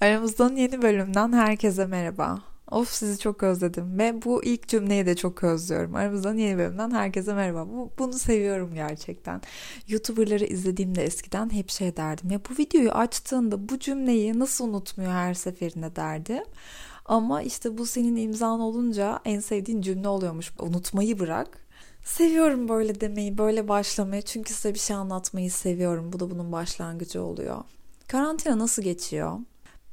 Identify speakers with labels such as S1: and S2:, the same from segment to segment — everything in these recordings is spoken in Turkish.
S1: Aramızdan yeni bölümden herkese merhaba. Of sizi çok özledim ve bu ilk cümleyi de çok özlüyorum. Aramızdan yeni bölümden herkese merhaba. Bu, bunu seviyorum gerçekten. YouTuber'ları izlediğimde eskiden hep şey derdim. Ya bu videoyu açtığında bu cümleyi nasıl unutmuyor her seferinde derdim. Ama işte bu senin imzan olunca en sevdiğin cümle oluyormuş. Unutmayı bırak. Seviyorum böyle demeyi, böyle başlamayı. Çünkü size bir şey anlatmayı seviyorum. Bu da bunun başlangıcı oluyor. Karantina nasıl geçiyor?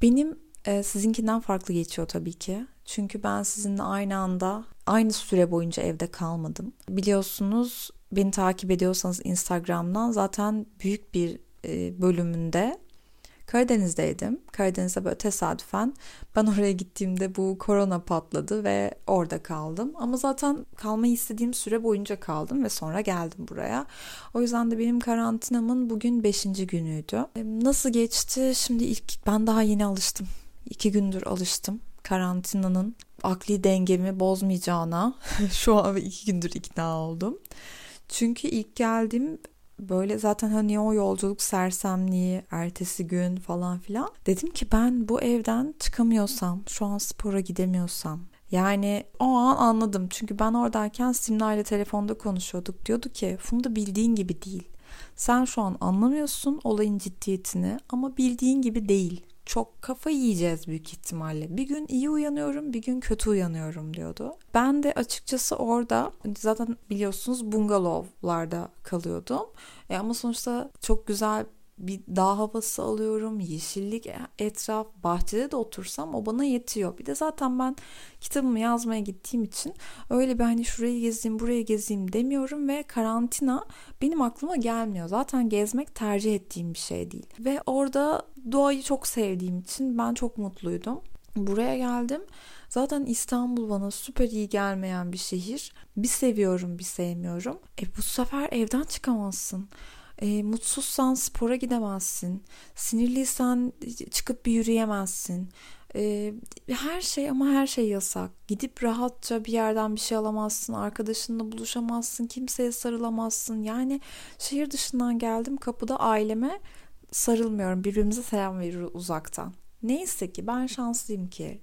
S1: Benim e, sizinkinden farklı geçiyor tabii ki. Çünkü ben sizinle aynı anda aynı süre boyunca evde kalmadım. Biliyorsunuz beni takip ediyorsanız Instagram'dan zaten büyük bir e, bölümünde Karadeniz'deydim. Karadeniz'de böyle tesadüfen ben oraya gittiğimde bu korona patladı ve orada kaldım. Ama zaten kalmayı istediğim süre boyunca kaldım ve sonra geldim buraya. O yüzden de benim karantinamın bugün 5. günüydü. Nasıl geçti? Şimdi ilk ben daha yeni alıştım. İki gündür alıştım karantinanın akli dengemi bozmayacağına şu an iki gündür ikna oldum. Çünkü ilk geldiğim böyle zaten hani o yolculuk sersemliği, ertesi gün falan filan. Dedim ki ben bu evden çıkamıyorsam, şu an spora gidemiyorsam, yani o an anladım. Çünkü ben oradayken Simna ile telefonda konuşuyorduk. Diyordu ki Funda bildiğin gibi değil. Sen şu an anlamıyorsun olayın ciddiyetini ama bildiğin gibi değil çok kafa yiyeceğiz büyük ihtimalle. Bir gün iyi uyanıyorum, bir gün kötü uyanıyorum diyordu. Ben de açıkçası orada zaten biliyorsunuz bungalovlarda kalıyordum. E ama sonuçta çok güzel bir dağ havası alıyorum. Yeşillik etraf, bahçede de otursam o bana yetiyor. Bir de zaten ben kitabımı yazmaya gittiğim için öyle bir hani şurayı gezeyim, burayı gezeyim demiyorum ve karantina benim aklıma gelmiyor. Zaten gezmek tercih ettiğim bir şey değil. Ve orada doğayı çok sevdiğim için ben çok mutluydum. Buraya geldim. Zaten İstanbul bana süper iyi gelmeyen bir şehir. Bir seviyorum, bir sevmiyorum. E bu sefer evden çıkamazsın. E, mutsuzsan spora gidemezsin. Sinirliysen çıkıp bir yürüyemezsin. E, her şey ama her şey yasak. Gidip rahatça bir yerden bir şey alamazsın. Arkadaşınla buluşamazsın. Kimseye sarılamazsın. Yani şehir dışından geldim kapıda aileme sarılmıyorum. Birbirimize selam veriyoruz uzaktan. Neyse ki ben şanslıyım ki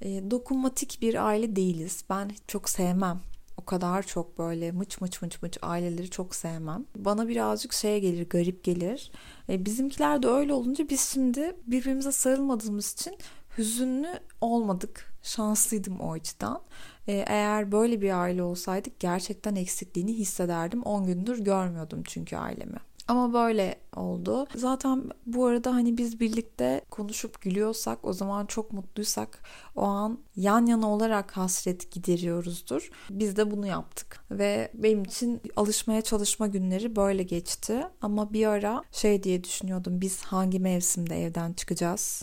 S1: e, dokunmatik bir aile değiliz. Ben çok sevmem o kadar çok böyle mıç mıç mıç mıç aileleri çok sevmem. Bana birazcık şeye gelir, garip gelir. E, bizimkiler de öyle olunca biz şimdi birbirimize sarılmadığımız için hüzünlü olmadık. Şanslıydım o açıdan. E, eğer böyle bir aile olsaydık gerçekten eksikliğini hissederdim. 10 gündür görmüyordum çünkü ailemi. Ama böyle oldu. Zaten bu arada hani biz birlikte konuşup gülüyorsak o zaman çok mutluysak o an yan yana olarak hasret gideriyoruzdur. Biz de bunu yaptık ve benim için alışmaya çalışma günleri böyle geçti. Ama bir ara şey diye düşünüyordum biz hangi mevsimde evden çıkacağız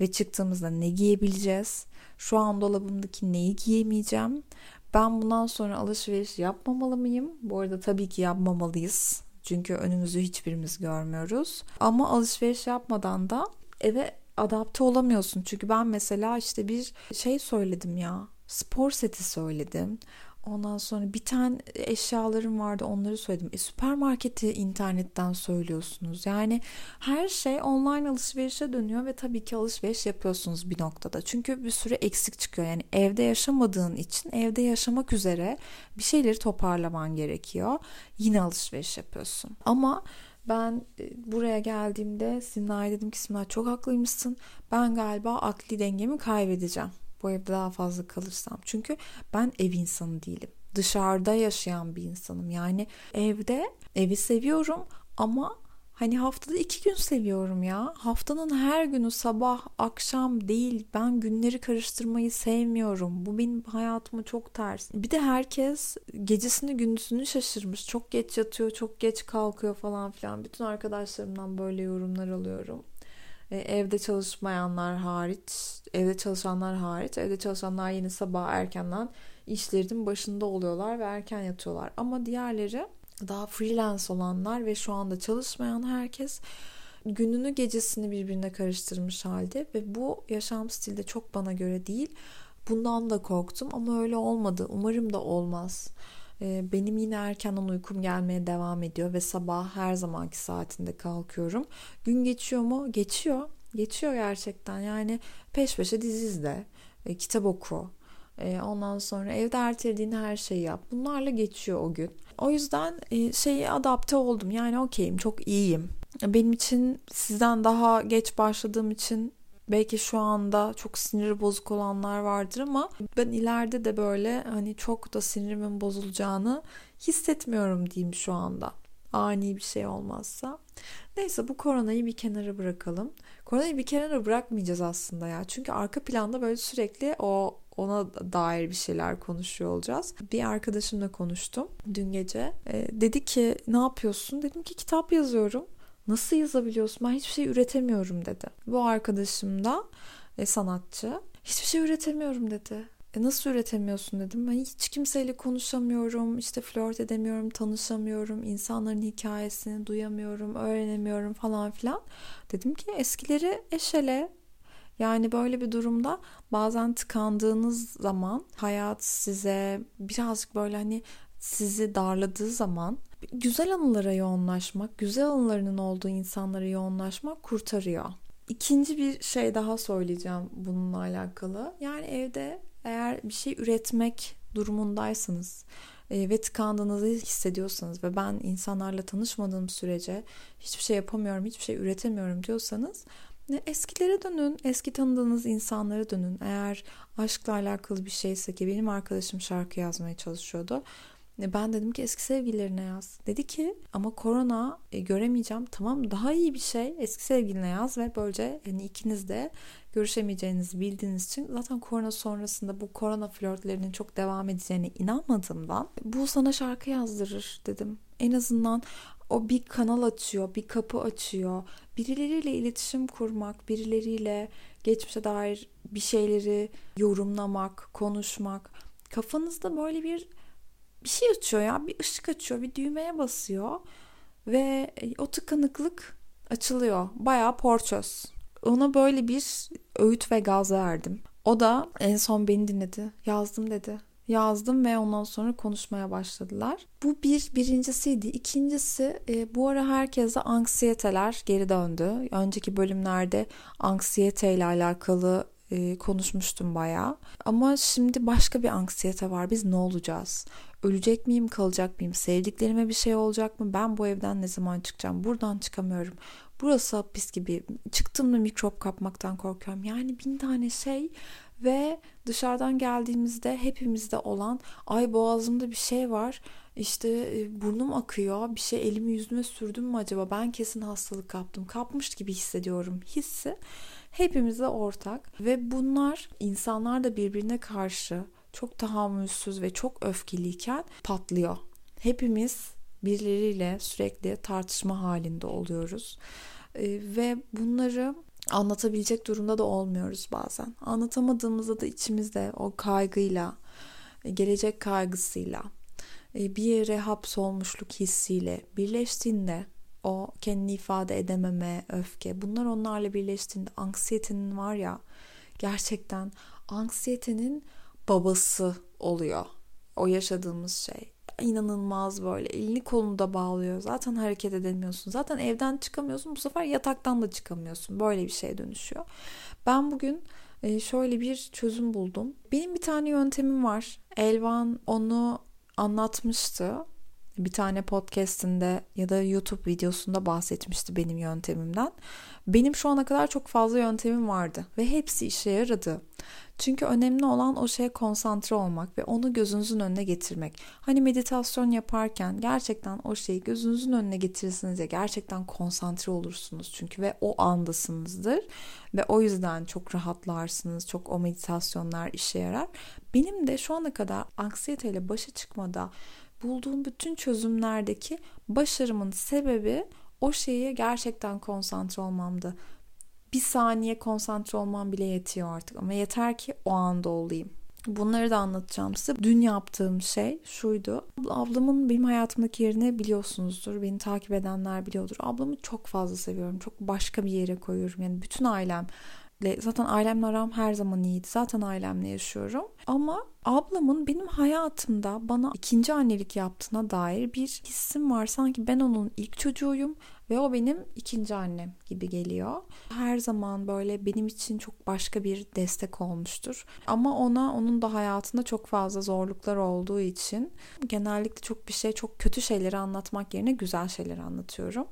S1: ve çıktığımızda ne giyebileceğiz? Şu an dolabımdaki neyi giyemeyeceğim? Ben bundan sonra alışveriş yapmamalı mıyım? Bu arada tabii ki yapmamalıyız çünkü önümüzü hiçbirimiz görmüyoruz. Ama alışveriş yapmadan da eve adapte olamıyorsun. Çünkü ben mesela işte bir şey söyledim ya. Spor seti söyledim. Ondan sonra bir tane eşyalarım vardı onları söyledim. E, süpermarketi internetten söylüyorsunuz. Yani her şey online alışverişe dönüyor ve tabii ki alışveriş yapıyorsunuz bir noktada. Çünkü bir süre eksik çıkıyor. Yani evde yaşamadığın için evde yaşamak üzere bir şeyleri toparlaman gerekiyor. Yine alışveriş yapıyorsun. Ama ben e, buraya geldiğimde Simna'ya dedim ki Simna çok haklıymışsın. Ben galiba akli dengemi kaybedeceğim bu evde daha fazla kalırsam. Çünkü ben ev insanı değilim. Dışarıda yaşayan bir insanım. Yani evde evi seviyorum ama hani haftada iki gün seviyorum ya. Haftanın her günü sabah akşam değil. Ben günleri karıştırmayı sevmiyorum. Bu benim hayatıma çok ters. Bir de herkes gecesini gündüzünü şaşırmış. Çok geç yatıyor, çok geç kalkıyor falan filan. Bütün arkadaşlarımdan böyle yorumlar alıyorum. E, evde çalışmayanlar hariç, evde çalışanlar hariç, evde çalışanlar yine sabah erkenden işlerinin başında oluyorlar ve erken yatıyorlar. Ama diğerleri daha freelance olanlar ve şu anda çalışmayan herkes gününü gecesini birbirine karıştırmış halde ve bu yaşam stili de çok bana göre değil. Bundan da korktum ama öyle olmadı. Umarım da olmaz. Ee, benim yine erkenden uykum gelmeye devam ediyor ve sabah her zamanki saatinde kalkıyorum. Gün geçiyor mu? Geçiyor. Geçiyor gerçekten. Yani peş peşe dizi izle, e, kitap oku. E, ondan sonra evde ertelediğin her şeyi yap. Bunlarla geçiyor o gün. O yüzden e, şeyi adapte oldum. Yani okeyim, çok iyiyim. Benim için sizden daha geç başladığım için belki şu anda çok siniri bozuk olanlar vardır ama ben ileride de böyle hani çok da sinirimin bozulacağını hissetmiyorum diyeyim şu anda. Ani bir şey olmazsa. Neyse bu koronayı bir kenara bırakalım. Koronayı bir kenara bırakmayacağız aslında ya. Çünkü arka planda böyle sürekli o ona dair bir şeyler konuşuyor olacağız. Bir arkadaşımla konuştum dün gece. E, dedi ki ne yapıyorsun? Dedim ki kitap yazıyorum. Nasıl yazabiliyorsun? Ben hiçbir şey üretemiyorum dedi. Bu arkadaşım da e, sanatçı. Hiçbir şey üretemiyorum dedi. E nasıl üretemiyorsun dedim. Ben hiç kimseyle konuşamıyorum, işte flört edemiyorum, tanışamıyorum, insanların hikayesini duyamıyorum, öğrenemiyorum falan filan. Dedim ki eskileri eşele. Yani böyle bir durumda bazen tıkandığınız zaman hayat size birazcık böyle hani sizi darladığı zaman güzel anılara yoğunlaşmak, güzel anılarının olduğu insanlara yoğunlaşmak kurtarıyor. İkinci bir şey daha söyleyeceğim bununla alakalı. Yani evde eğer bir şey üretmek durumundaysanız e, ve tıkandığınızı hissediyorsanız ve ben insanlarla tanışmadığım sürece hiçbir şey yapamıyorum, hiçbir şey üretemiyorum diyorsanız e, eskilere dönün, eski tanıdığınız insanlara dönün. Eğer aşkla alakalı bir şeyse ki benim arkadaşım şarkı yazmaya çalışıyordu. Ben dedim ki eski sevgililerine yaz. Dedi ki ama korona e, göremeyeceğim. Tamam daha iyi bir şey eski sevgiline yaz ve böylece yani ikiniz de görüşemeyeceğinizi bildiğiniz için zaten korona sonrasında bu korona flörtlerinin çok devam edeceğine inanmadığımdan bu sana şarkı yazdırır dedim. En azından o bir kanal açıyor, bir kapı açıyor. Birileriyle iletişim kurmak, birileriyle geçmişe dair bir şeyleri yorumlamak, konuşmak. Kafanızda böyle bir bir şey açıyor ya bir ışık açıyor bir düğmeye basıyor ve e, o tıkanıklık açılıyor bayağı porçöz ona böyle bir öğüt ve gaz verdim o da en son beni dinledi yazdım dedi yazdım ve ondan sonra konuşmaya başladılar. Bu bir birincisiydi. İkincisi e, bu ara herkese anksiyeteler geri döndü. Önceki bölümlerde anksiyete ile alakalı e, konuşmuştum bayağı. Ama şimdi başka bir anksiyete var. Biz ne olacağız? Ölecek miyim, kalacak mıyım? Sevdiklerime bir şey olacak mı? Ben bu evden ne zaman çıkacağım? Buradan çıkamıyorum. Burası hapis gibi. Çıktığımda mikrop kapmaktan korkuyorum. Yani bin tane şey ve dışarıdan geldiğimizde hepimizde olan ay boğazımda bir şey var işte e, burnum akıyor bir şey elimi yüzüme sürdüm mü acaba ben kesin hastalık kaptım kapmış gibi hissediyorum hissi hepimize ortak ve bunlar insanlar da birbirine karşı çok tahammülsüz ve çok öfkeliyken patlıyor. Hepimiz birileriyle sürekli tartışma halinde oluyoruz. Ee, ve bunları anlatabilecek durumda da olmuyoruz bazen. Anlatamadığımızda da içimizde o kaygıyla, gelecek kaygısıyla, e, bir yere hapsolmuşluk hissiyle birleştiğinde o kendini ifade edememe, öfke bunlar onlarla birleştiğinde anksiyetenin var ya gerçekten anksiyetenin babası oluyor. O yaşadığımız şey. İnanılmaz böyle elini kolunu da bağlıyor. Zaten hareket edemiyorsun. Zaten evden çıkamıyorsun. Bu sefer yataktan da çıkamıyorsun. Böyle bir şey dönüşüyor. Ben bugün e, şöyle bir çözüm buldum. Benim bir tane yöntemim var. Elvan onu anlatmıştı bir tane podcastinde ya da YouTube videosunda bahsetmişti benim yöntemimden. Benim şu ana kadar çok fazla yöntemim vardı ve hepsi işe yaradı. Çünkü önemli olan o şeye konsantre olmak ve onu gözünüzün önüne getirmek. Hani meditasyon yaparken gerçekten o şeyi gözünüzün önüne getirirsiniz ya gerçekten konsantre olursunuz çünkü ve o andasınızdır ve o yüzden çok rahatlarsınız. Çok o meditasyonlar işe yarar. Benim de şu ana kadar anksiyeteyle başa çıkmada bulduğum bütün çözümlerdeki başarımın sebebi o şeye gerçekten konsantre olmamdı. Bir saniye konsantre olmam bile yetiyor artık ama yeter ki o anda olayım. Bunları da anlatacağım size. Dün yaptığım şey şuydu. Ablamın benim hayatımdaki yerini biliyorsunuzdur. Beni takip edenler biliyordur. Ablamı çok fazla seviyorum. Çok başka bir yere koyuyorum. Yani bütün ailem zaten ailemle aram her zaman iyiydi. Zaten ailemle yaşıyorum. Ama ablamın benim hayatımda bana ikinci annelik yaptığına dair bir hissim var. Sanki ben onun ilk çocuğuyum ve o benim ikinci annem gibi geliyor. Her zaman böyle benim için çok başka bir destek olmuştur. Ama ona onun da hayatında çok fazla zorluklar olduğu için genellikle çok bir şey, çok kötü şeyleri anlatmak yerine güzel şeyleri anlatıyorum.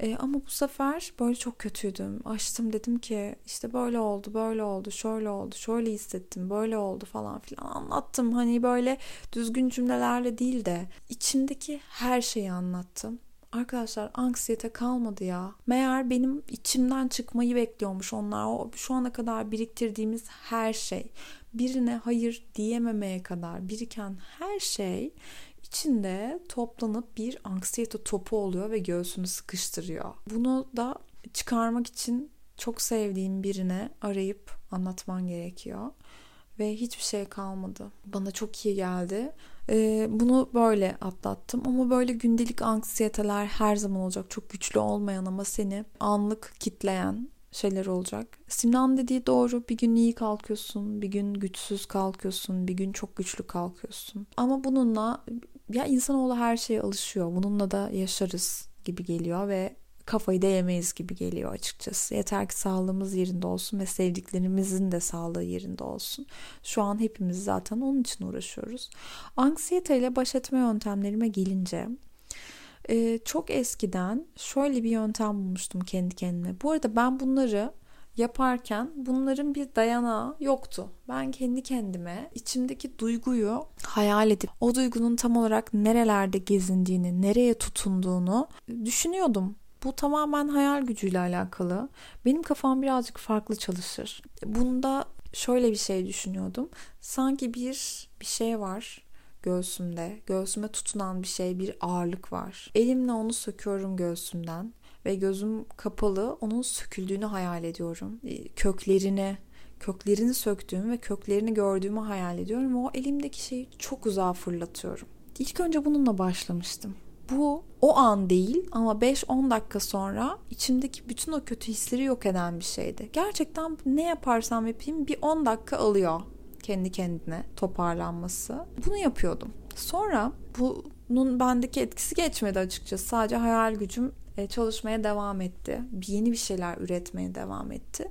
S1: E, ama bu sefer böyle çok kötüydüm. Açtım dedim ki işte böyle oldu, böyle oldu, şöyle oldu, şöyle hissettim, böyle oldu falan filan anlattım. Hani böyle düzgün cümlelerle değil de içimdeki her şeyi anlattım. Arkadaşlar anksiyete kalmadı ya. Meğer benim içimden çıkmayı bekliyormuş onlar. O şu ana kadar biriktirdiğimiz her şey. Birine hayır diyememeye kadar biriken her şey içinde toplanıp bir anksiyete topu oluyor ve göğsünü sıkıştırıyor. Bunu da çıkarmak için çok sevdiğim birine arayıp anlatman gerekiyor. Ve hiçbir şey kalmadı. Bana çok iyi geldi. Ee, bunu böyle atlattım ama böyle gündelik anksiyeteler her zaman olacak. Çok güçlü olmayan ama seni anlık kitleyen şeyler olacak. Sinan dediği doğru. Bir gün iyi kalkıyorsun, bir gün güçsüz kalkıyorsun, bir gün çok güçlü kalkıyorsun. Ama bununla ya insanoğlu her şeye alışıyor. Bununla da yaşarız gibi geliyor ve kafayı da gibi geliyor açıkçası. Yeter ki sağlığımız yerinde olsun ve sevdiklerimizin de sağlığı yerinde olsun. Şu an hepimiz zaten onun için uğraşıyoruz. Anksiyete ile baş etme yöntemlerime gelince e, çok eskiden şöyle bir yöntem bulmuştum kendi kendime. Bu arada ben bunları yaparken bunların bir dayanağı yoktu. Ben kendi kendime içimdeki duyguyu hayal edip o duygunun tam olarak nerelerde gezindiğini, nereye tutunduğunu düşünüyordum. Bu tamamen hayal gücüyle alakalı. Benim kafam birazcık farklı çalışır. Bunda şöyle bir şey düşünüyordum. Sanki bir bir şey var göğsümde. Göğsüme tutunan bir şey, bir ağırlık var. Elimle onu söküyorum göğsümden ve gözüm kapalı onun söküldüğünü hayal ediyorum. E, köklerini köklerini söktüğüm ve köklerini gördüğümü hayal ediyorum ve o elimdeki şeyi çok uzağa fırlatıyorum. İlk önce bununla başlamıştım. Bu o an değil ama 5-10 dakika sonra içimdeki bütün o kötü hisleri yok eden bir şeydi. Gerçekten ne yaparsam yapayım bir 10 dakika alıyor kendi kendine toparlanması. Bunu yapıyordum. Sonra bunun bendeki etkisi geçmedi açıkçası. Sadece hayal gücüm çalışmaya devam etti. Yeni bir şeyler üretmeye devam etti.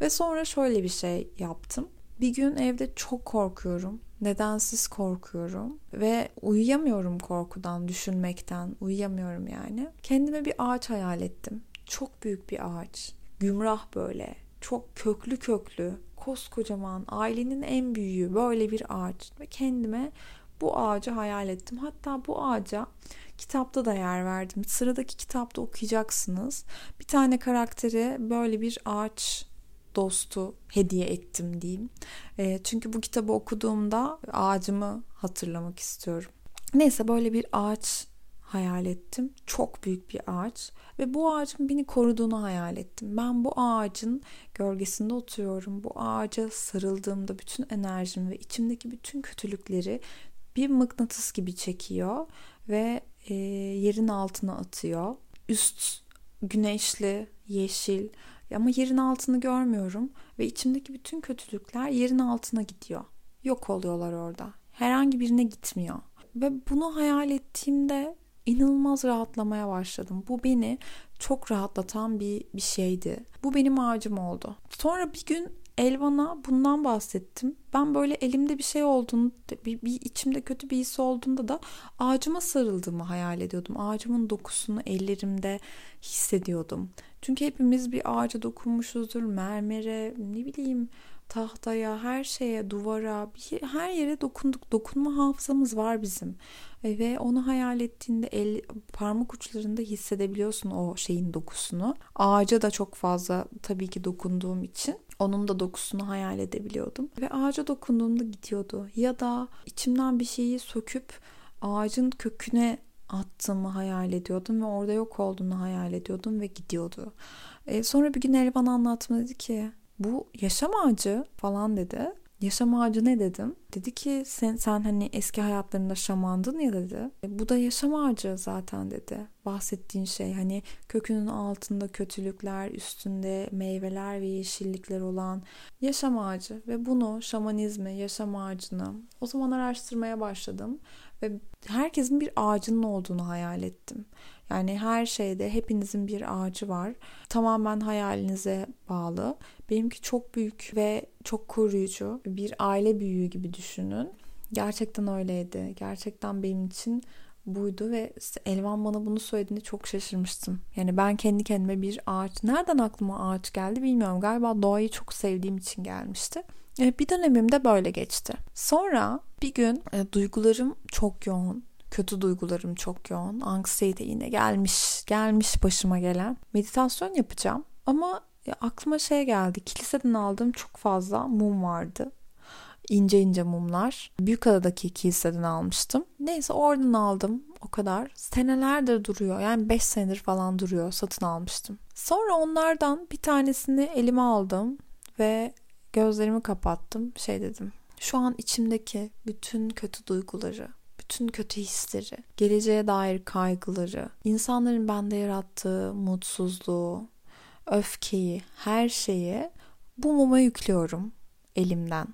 S1: Ve sonra şöyle bir şey yaptım. Bir gün evde çok korkuyorum. Nedensiz korkuyorum ve uyuyamıyorum korkudan, düşünmekten. Uyuyamıyorum yani. Kendime bir ağaç hayal ettim. Çok büyük bir ağaç. Gümrah böyle. Çok köklü köklü. Koskocaman. Ailenin en büyüğü böyle bir ağaç. Ve kendime bu ağacı hayal ettim. Hatta bu ağaca kitapta da yer verdim. Sıradaki kitapta okuyacaksınız. Bir tane karaktere böyle bir ağaç dostu hediye ettim diyeyim. E, çünkü bu kitabı okuduğumda ağacımı hatırlamak istiyorum. Neyse böyle bir ağaç hayal ettim. Çok büyük bir ağaç ve bu ağacın beni koruduğunu hayal ettim. Ben bu ağacın gölgesinde oturuyorum. Bu ağaca sarıldığımda bütün enerjimi ve içimdeki bütün kötülükleri bir mıknatıs gibi çekiyor ve e, yerin altına atıyor. Üst güneşli, yeşil ama yerin altını görmüyorum ve içimdeki bütün kötülükler yerin altına gidiyor. Yok oluyorlar orada. Herhangi birine gitmiyor. Ve bunu hayal ettiğimde inanılmaz rahatlamaya başladım. Bu beni çok rahatlatan bir bir şeydi. Bu benim ağacım oldu. Sonra bir gün Elvan'a bundan bahsettim. Ben böyle elimde bir şey olduğunu, bir, bir içimde kötü bir his olduğunda da ağacıma sarıldığımı hayal ediyordum. Ağacımın dokusunu ellerimde hissediyordum. Çünkü hepimiz bir ağaca dokunmuşuzdur. Mermere, ne bileyim tahtaya, her şeye, duvara, bir, her yere dokunduk. Dokunma hafızamız var bizim. E, ve onu hayal ettiğinde el parmak uçlarında hissedebiliyorsun o şeyin dokusunu. Ağaca da çok fazla tabii ki dokunduğum için onun da dokusunu hayal edebiliyordum. Ve ağaca dokunduğumda gidiyordu. Ya da içimden bir şeyi söküp ağacın köküne attığımı hayal ediyordum ve orada yok olduğunu hayal ediyordum ve gidiyordu. E, sonra bir gün Elvan anlatma dedi ki bu yaşam ağacı falan dedi. Yaşam ağacı ne dedim? Dedi ki sen, sen hani eski hayatlarında şamandın ya dedi. E, bu da yaşam ağacı zaten dedi. Bahsettiğin şey hani kökünün altında kötülükler, üstünde meyveler ve yeşillikler olan yaşam ağacı. Ve bunu şamanizmi, yaşam ağacını o zaman araştırmaya başladım. Ve herkesin bir ağacının olduğunu hayal ettim. Yani her şeyde hepinizin bir ağacı var. Tamamen hayalinize bağlı. Benimki çok büyük ve çok koruyucu. Bir aile büyüğü gibi düşünün. Gerçekten öyleydi. Gerçekten benim için buydu ve Elvan bana bunu söylediğinde çok şaşırmıştım. Yani ben kendi kendime bir ağaç, nereden aklıma ağaç geldi bilmiyorum. Galiba doğayı çok sevdiğim için gelmişti. E, bir dönemimde böyle geçti. Sonra bir gün e, duygularım çok yoğun kötü duygularım çok yoğun. Anksiyete yine gelmiş, gelmiş başıma gelen. Meditasyon yapacağım ama ya aklıma şey geldi. Kiliseden aldığım çok fazla mum vardı. İnce ince mumlar. Büyükada'daki kiliseden almıştım. Neyse oradan aldım. O kadar. Senelerdir duruyor. Yani 5 senedir falan duruyor. Satın almıştım. Sonra onlardan bir tanesini elime aldım ve gözlerimi kapattım. Şey dedim. Şu an içimdeki bütün kötü duyguları, bütün kötü hisleri, geleceğe dair kaygıları, insanların bende yarattığı mutsuzluğu, öfkeyi, her şeyi bu muma yüklüyorum elimden.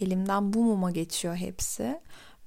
S1: Elimden bu muma geçiyor hepsi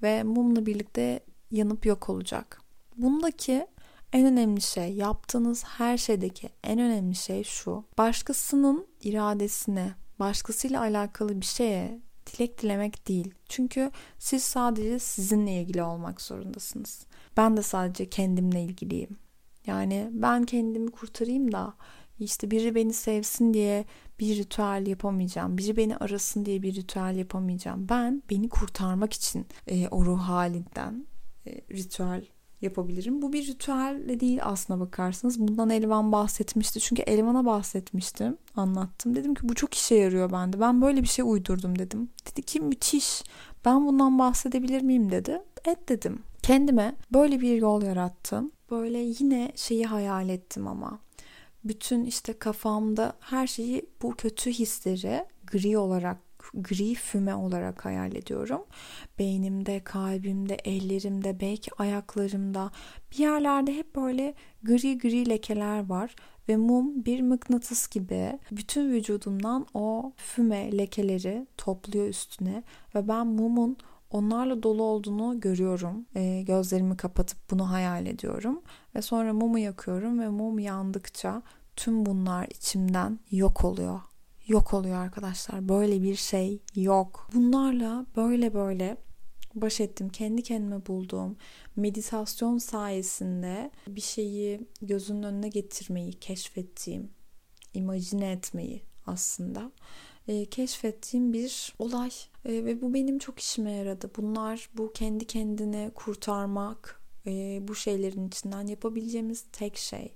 S1: ve mumla birlikte yanıp yok olacak. Bundaki en önemli şey, yaptığınız her şeydeki en önemli şey şu. Başkasının iradesine, başkasıyla alakalı bir şeye dilek dilemek değil. Çünkü siz sadece sizinle ilgili olmak zorundasınız. Ben de sadece kendimle ilgiliyim. Yani ben kendimi kurtarayım da işte biri beni sevsin diye bir ritüel yapamayacağım. Biri beni arasın diye bir ritüel yapamayacağım. Ben beni kurtarmak için e, o ruh halinden e, ritüel yapabilirim. Bu bir ritüel de değil aslına bakarsanız. Bundan Elvan bahsetmişti. Çünkü Elvan'a bahsetmiştim. Anlattım. Dedim ki bu çok işe yarıyor bende. Ben böyle bir şey uydurdum dedim. Dedi ki müthiş. Ben bundan bahsedebilir miyim dedi. Et dedim. Kendime böyle bir yol yarattım. Böyle yine şeyi hayal ettim ama. Bütün işte kafamda her şeyi bu kötü hisleri gri olarak gri füme olarak hayal ediyorum. Beynimde, kalbimde, ellerimde, belki ayaklarımda bir yerlerde hep böyle gri gri lekeler var ve mum bir mıknatıs gibi bütün vücudumdan o füme lekeleri topluyor üstüne ve ben mumun onlarla dolu olduğunu görüyorum. E, gözlerimi kapatıp bunu hayal ediyorum ve sonra mumu yakıyorum ve mum yandıkça tüm bunlar içimden yok oluyor yok oluyor arkadaşlar. Böyle bir şey yok. Bunlarla böyle böyle baş ettim. Kendi kendime bulduğum meditasyon sayesinde bir şeyi gözünün önüne getirmeyi keşfettiğim, imajine etmeyi aslında e, keşfettiğim bir olay e, ve bu benim çok işime yaradı. Bunlar bu kendi kendine kurtarmak e, bu şeylerin içinden yapabileceğimiz tek şey.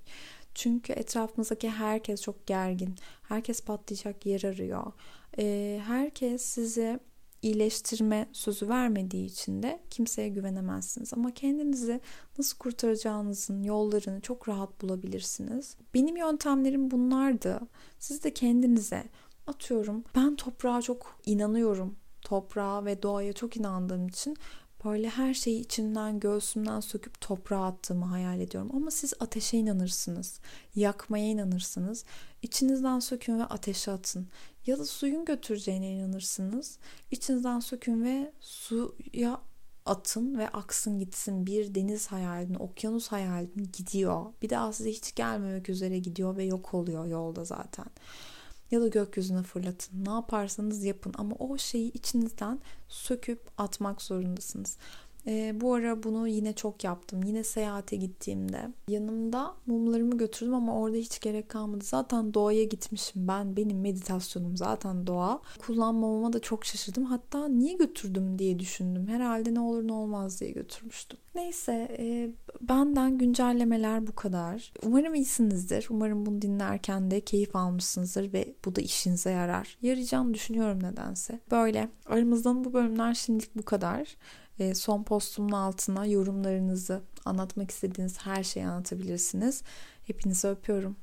S1: Çünkü etrafımızdaki herkes çok gergin. Herkes patlayacak yer arıyor. Ee, herkes size iyileştirme sözü vermediği için de kimseye güvenemezsiniz. Ama kendinizi nasıl kurtaracağınızın yollarını çok rahat bulabilirsiniz. Benim yöntemlerim bunlardı. Siz de kendinize atıyorum ben toprağa çok inanıyorum. Toprağa ve doğaya çok inandığım için böyle her şeyi içimden göğsümden söküp toprağa attığımı hayal ediyorum. Ama siz ateşe inanırsınız. Yakmaya inanırsınız. İçinizden sökün ve ateşe atın. Ya da suyun götüreceğine inanırsınız. İçinizden sökün ve suya atın ve aksın gitsin. Bir deniz hayalini, okyanus hayalini gidiyor. Bir daha size hiç gelmemek üzere gidiyor ve yok oluyor yolda zaten ya da gökyüzüne fırlatın. Ne yaparsanız yapın ama o şeyi içinizden söküp atmak zorundasınız. E, bu ara bunu yine çok yaptım. Yine seyahate gittiğimde yanımda mumlarımı götürdüm ama orada hiç gerek kalmadı. Zaten doğaya gitmişim ben. Benim meditasyonum zaten doğa. Kullanmamama da çok şaşırdım. Hatta niye götürdüm diye düşündüm. Herhalde ne olur ne olmaz diye götürmüştüm. Neyse e, benden güncellemeler bu kadar. Umarım iyisinizdir. Umarım bunu dinlerken de keyif almışsınızdır ve bu da işinize yarar. Yarayacağını düşünüyorum nedense. Böyle aramızdan bu bölümler şimdilik bu kadar. E, son postumun altına yorumlarınızı, anlatmak istediğiniz her şeyi anlatabilirsiniz. Hepinizi öpüyorum.